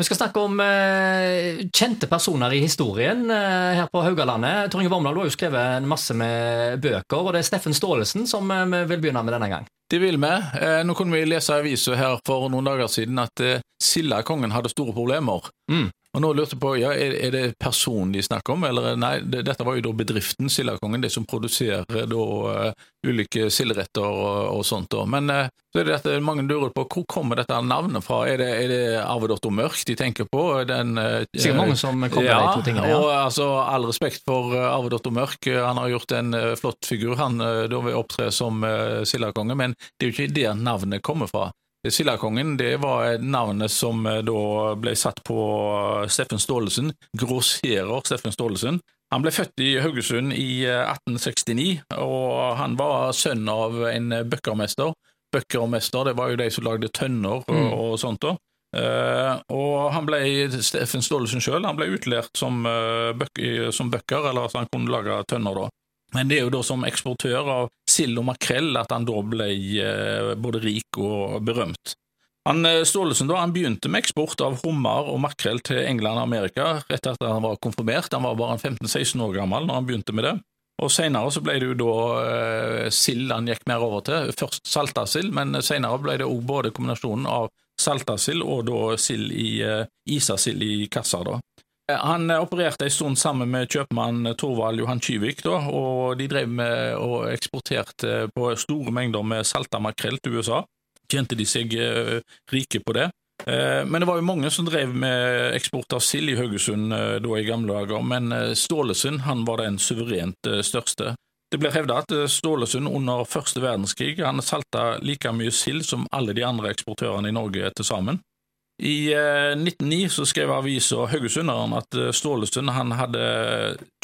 Vi skal snakke om eh, kjente personer i historien eh, her på Haugalandet. Tor Inge Vormdal, du har jo skrevet masse med bøker, og det er Steffen Staalesen som eh, vi vil begynne med denne gang. Det vil vi. Eh, nå kunne vi lese i avisa her for noen dager siden at eh, Silda-kongen hadde store problemer. Mm. Og nå lurte jeg på, ja, er, er det personen de snakker om, eller nei, det, dette var jo da bedriften Sildakongen, de som produserer da uh, ulike silderetter og, og, sånt. da. Men uh, så er det dette mange lurer på, hvor kommer dette navnet fra? Er det, er det Arvedatter Mørk de tenker på? Den, uh, Sikkert mange som kommer ja, de to tingene. Ja, og altså, all respekt for uh, Arvedatter Mørk, han har gjort en flott figur, han da vil opptre som uh, Sildakonge, men det er jo ikke der navnet kommer fra. Sildakongen det var navnet som eh, da ble satt på eh, Steffen Staalesen, grosserer Steffen Staalesen. Han ble født i Haugesund i 1869, eh, og han var sønn av en bøkkermester. Bøkkermester det var jo de som lagde tønner og, mm. og sånt. da. Uh, og han ble Steffen Staalesen sjøl utlært som, uh, bøk, som bøkker, eller at han kunne lage tønner. da. Men det er jo da som eksportør av sild og makrell at han da ble eh, både rik og berømt. Han eh, Staalesen da, han begynte med eksport av hummer og makrell til England og Amerika rett etter at han var konfirmert. Han var bare 15-16 år gammel når han begynte med det. Og Senere så ble det jo da eh, sild han gikk mer over til. Først salta sild, men senere ble det også både kombinasjonen av salta sild og da sild i eh, isasild i kassa. da. Han opererte en stund sammen med kjøpmann Torvald Johan Kyvik, da, og de drev med og eksporterte på store mengder med salta makrell til USA. Tjente de seg eh, rike på det. Eh, men det var jo mange som drev med eksport av sild i Haugesund eh, da i gamle dager, men Stålesund han var den suverent største. Det blir hevda at Stålesund under første verdenskrig han salta like mye sild som alle de andre eksportørene i Norge til sammen. I 1909 eh, så skrev avisa Haugesunderen at Stålesund han hadde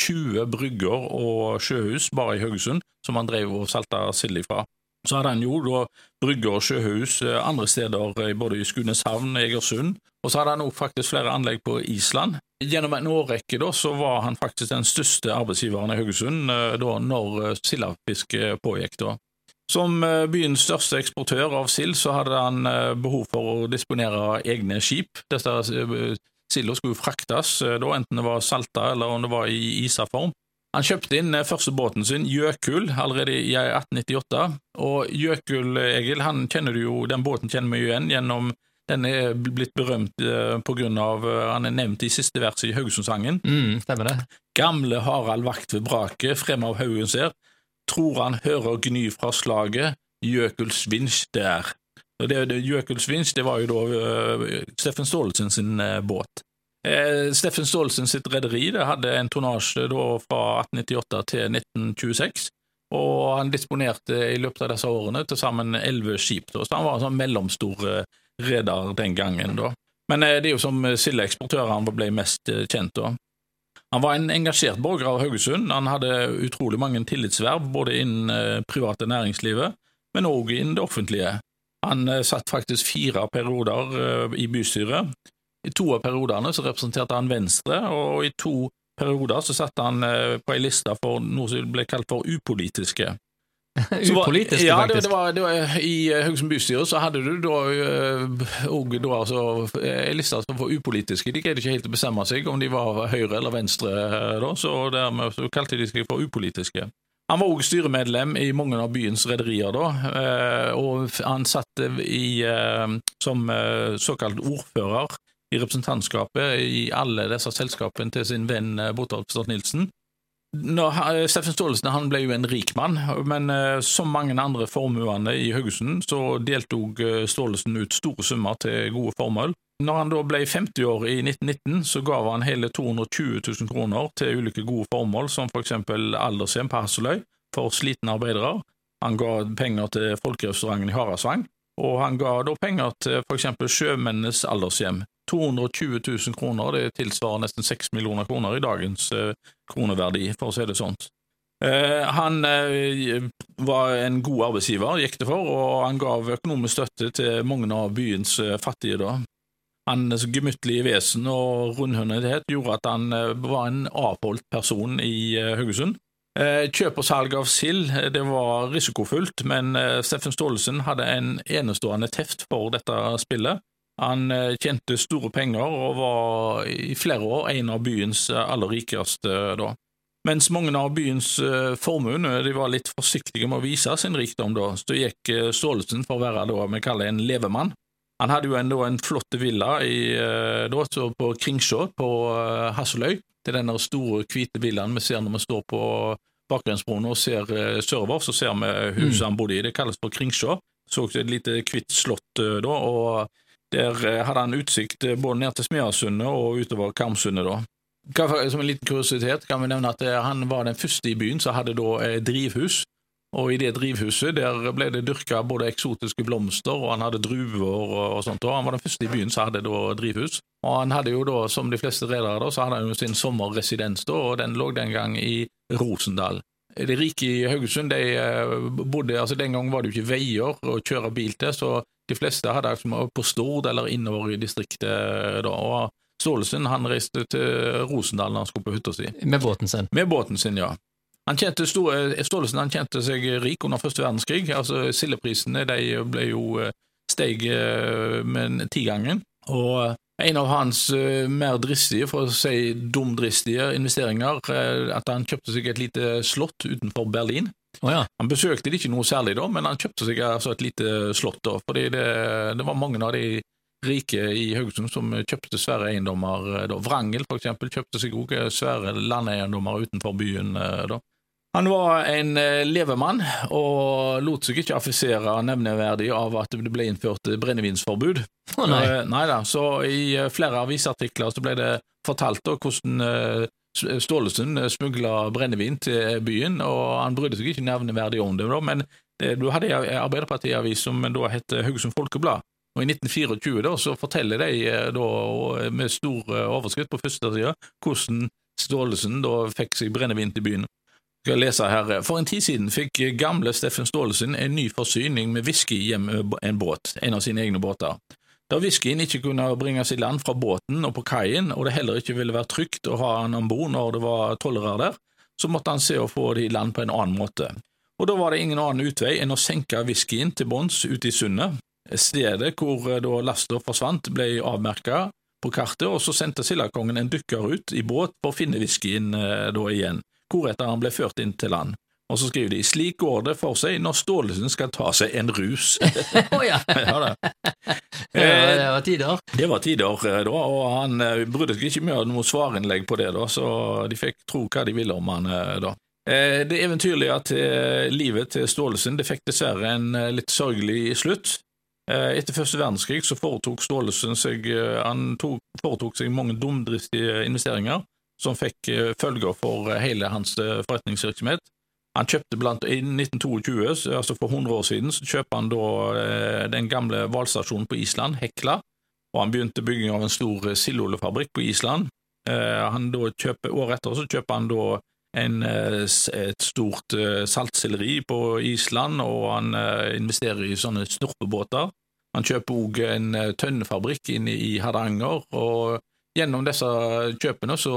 20 brygger og sjøhus bare i Haugesund som han drev og salta sild ifra. Så hadde han jo da brygger og sjøhus eh, andre steder, både i Skudeneshavn, Egersund, og så hadde han også faktisk flere anlegg på Island. Gjennom en årrekke da, så var han faktisk den største arbeidsgiveren i Haugesund da når sildefisket pågikk. da. Som eh, byens største eksportør av sild, så hadde han eh, behov for å disponere egne skip. Disse eh, silda skulle fraktes, da, enten det var salta eller om det var i isa-form. Han kjøpte inn første båten sin, Jøkul, allerede i 1898. Og Jøkul, Egil, han kjenner du jo, den båten kjenner vi jo igjen gjennom den er blitt berømt pga. på grunn av Han er nevnt i siste verset i Haugesundsangen. Mm, stemmer det. Gamle Harald vakt ved vraket, frem av haugen ser, tror han hører gny fra slaget, Jøkulsvinch der. Og det, det, Jøkulsvinch det var jo da uh, Steffen Staalesen sin uh, båt. Eh, Steffen Staalesen sitt rederi hadde en tonnasje fra 1898 til 1926, og han disponerte i løpet av disse årene til sammen elleve skip, da, så han var en sånn mellomstor reder den gangen. da. Men det er jo som sildeeksportør han ble mest kjent da. Han var en engasjert borger av Haugesund. Han hadde utrolig mange tillitsverv, både innen eh, private næringslivet, men òg innen det offentlige. Han eh, satt faktisk fire perioder eh, i bystyret. I to av periodene så representerte han Venstre, og i to perioder så satt han på ei liste for noe som ble kalt for upolitiske. Upolitisk, ja, faktisk. Det, var, det var, I eh, Haugesund bystyre så hadde du da òg eh, altså, ei liste for upolitiske. De greide ikke helt å bestemme seg om de var høyre eller venstre, eh, da, så dermed så kalte de seg for upolitiske. Han var òg styremedlem i mange av byens rederier, da, og han satt i, som såkalt ordfører i representantskapet i alle disse selskapene til sin venn Botorp Stad-Nilsen. Når, Steffen Staalesen han ble jo en rik mann, men uh, som mange andre formuene i Haugesund, så deltok uh, Staalesen ut store summer til gode formål. Når han da ble 50 år i 1919, så gav han hele 220 000 kroner til ulike gode formål, som for eksempel aldershjem på Hasseløy for slitne arbeidere. Han ga penger til folkerestauranten i Harasvang, og han ga da penger til for eksempel Sjømennenes aldershjem, 220 000 kroner, det tilsvarer nesten 6 millioner kroner i dagens eh, kroneverdi, for å si det sånt. Eh, han eh, var en god arbeidsgiver, gikk det for, og han gav økonomisk støtte til mange av byens fattige. da. Hans gemyttlige vesen og rundhåndethet gjorde at han var en avholdt person i Haugesund. Kjøp og salg av sild det var risikofullt, men Steffen Staalesen hadde en enestående teft for dette spillet. Han tjente store penger og var i flere år en av byens aller rikeste da. Mens mange av byens formuende var litt forsiktige med å vise sin rikdom, da, så gikk Staalesen for å være det vi kaller en levemann. Han hadde jo en, en flott villa i, da, på Kringsjå på Hasseløy. Det er den store, hvite villaen vi ser når vi står på bakgrunnsbroen og ser sørover, så ser vi huset mm. han bodde i. Det kalles for Kringsjå så et lite hvitt slott eh, da, og der eh, hadde han utsikt eh, både ned til Smeasundet og utover Karmsundet. da. Som en liten kuriositet kan vi nevne at han var den første i byen som hadde da drivhus. Og i det drivhuset der ble det dyrka både eksotiske blomster, og han hadde druer og, sånt. og Han var den første i byen som hadde da drivhus. Og han hadde jo da, som de fleste redere, så hadde han jo sin sommerresidens, da, og den lå den gang i Rosendal de rike i Haugesund de eh, bodde, altså Den gang var det jo ikke veier å kjøre bil til, så de fleste hadde altså på Stord eller innover i distriktet. Eh, da, og Staalesen han reiste til Rosendal når han skulle på hytta si. Med båten sin? Med båten sin, ja. Han kjente eh, Staalesen han kjente seg rik under første verdenskrig. altså Sildeprisene de ble jo steg med tigangen. Og en av hans mer dristige, for å si dumdristige, investeringer, at han kjøpte seg et lite slott utenfor Berlin. Oh, ja. Han besøkte det ikke noe særlig da, men han kjøpte seg altså et lite slott da, fordi det, det, var mange av de rike i Haugesund som kjøpte svære eiendommer eh, da. Vrangel, for eksempel, kjøpte seg også svære landeiendommer utenfor byen da. Han var en eh, levemann og lot seg ikke affisere nevneverdig av at det ble innført brennevinsforbud. Oh, nei. Uh, nei da, så I eh, flere avisartikler så ble det fortalt da, hvordan Staalesen smugla brennevin til byen, og han brydde seg ikke nevneverdig om det. Men du hadde en Arbeiderpartiavis som da het Haugesund Folkeblad. Og I 1924 da, så forteller de da, med stor overskrift på første side hvordan Staalesen fikk seg brennevin til byen skal lese her. For en tid siden fikk gamle Steffen Staalesen en ny forsyning med whisky hjem en båt, en av sine egne båter. Da whiskyen ikke kunne bringes i land fra båten og på kaien, og det heller ikke ville være trygt å ha han om bord når det var tollere der, så måtte han se å få det i land på en annen måte. Og da var det ingen annen utvei enn å senke whiskyen til bunns ute i sundet. Stedet hvor eh, da lasta forsvant, ble avmerka på kartet, og så sendte sildakongen en dykker ut i båt for å finne whiskyen eh, da igjen hvoretter han ble ført inn til land. Og så skriver de slik går det for seg når Staalesen skal ta seg en rus. oh, ja. ja, det. det var tider. Det var tider eh, da, og han eh, brydde seg ikke med noe svarinnlegg på det, da, så de fikk tro hva de ville om han eh, da. Det eventyrlige til livet til Staalesen det fikk dessverre en litt sørgelig slutt. Etter første verdenskrig så foretok Staalesen seg, han tok, foretok seg mange dumdristige investeringer som fikk eh, følger for eh, hele hans eh, forretningsvirksomhet. Han kjøpte blant, I 1922, altså for 100 år siden, så kjøper han da den gamle hvalstasjonen på Island, Hekla, og han begynte bygging av en stor sildoljefabrikk på Island. Han da kjøper, Året etter så kjøper han da en, et stort saltsilleri på Island, og han investerer i sånne snurpebåter. Han kjøper òg en tønnefabrikk inne i Hardanger, og Gjennom disse kjøpene så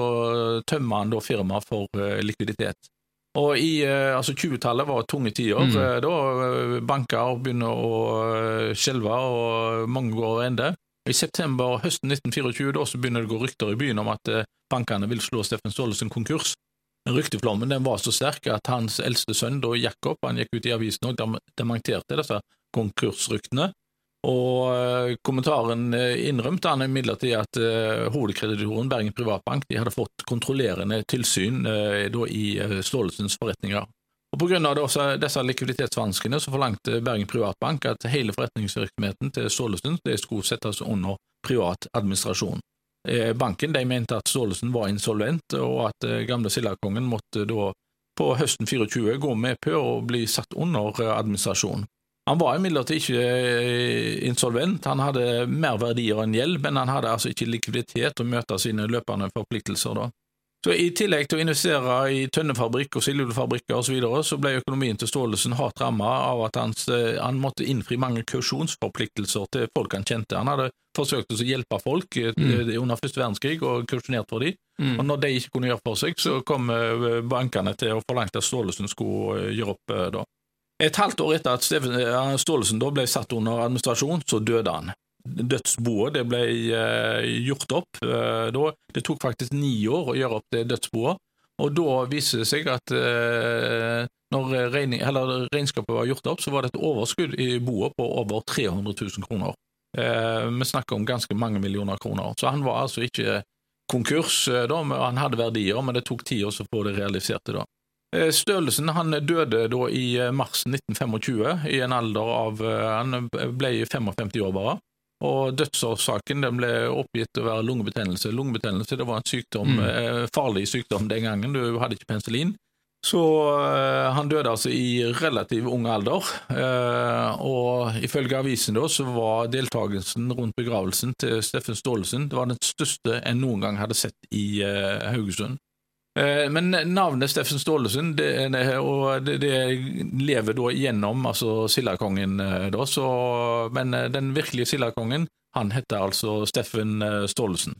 tømmer han da firmaet for eh, likviditet. Og i eh, altså 20-tallet var tunge tider. Mm. Eh, da banker begynner å skjelve, og mange går ende. I september høsten 1924 da, så begynner det å gå rykter i byen om at bankene vil slå Steffen Staalesen konkurs. Rykteflommen den var så sterk at hans eldste sønn, da Jakob, han gikk ut i avisen og dementerte disse konkursryktene. Og eh, kommentaren eh, innrømte han imidlertid at uh, hovedkreditoren Bergen Privatbank de hadde fått kontrollerende tilsyn uh, i uh, Staalesens forretninger. Og På grunn av disse likviditetsvanskene så forlangte Bergen Privatbank at hele forretningsvirksomheten til Staalesen skulle settes under privat administrasjon. Banken de mente at Staalesen var insolvent, og at gamle Sildakongen måtte da på høsten 24 gå med på å bli satt under administrasjon. Han var imidlertid ikke eh, insolvent, han hadde mer verdier enn gjeld, men han hadde altså ikke likviditet til å møte sine løpende forpliktelser. da. Så I tillegg til å investere i tønnefabrikk og sildefabrikker osv., så, videre, så ble økonomien til Staalesen hardt rammet av at han, eh, han, måtte innfri mange kausjonsforpliktelser til folk han kjente. Han hadde forsøkt å hjelpe folk eh, mm. under første verdenskrig og kausjonert for dem. Mm. Og når de ikke kunne gjøre for seg, så kom bankene til å forlangte at Staalesen skulle gjøre opp. da. Et halvt år etter at Steffen, Staalesen ble satt under administrasjon, så døde han. dødsboet det ble gjort opp. Da, det tok faktisk ni år å gjøre opp det dødsboet. Og da viser det seg at når regning, regnskapet var gjort opp, så var det et overskudd i boet på over 300 000 kroner. Vi snakker om ganske mange millioner kroner. Så han var altså ikke konkurs, da, han hadde verdier, men det tok tid å få det realisert. da. Eh, Stølesen han døde da i eh, mars 1925, i en alder av eh, Han ble 55 år bare. Og Dødsårsaken den ble oppgitt å være lungebetennelse. Lungebetennelse det var en sykdom, mm. farlig sykdom den gangen, du hadde ikke penicillin. Så uh, han døde altså i relativt ung alder, uh, og ifølge avisen da, så var deltakelsen rundt begravelsen til Steffen Staalesen det var den største en noen gang hadde sett i uh, Haugesund. Eh, men navnet Steffen Staalesen det, det, det, lever da gjennom altså Sildakongen. Eh, men eh, den virkelige Sildakongen han heter altså Steffen Staalesen.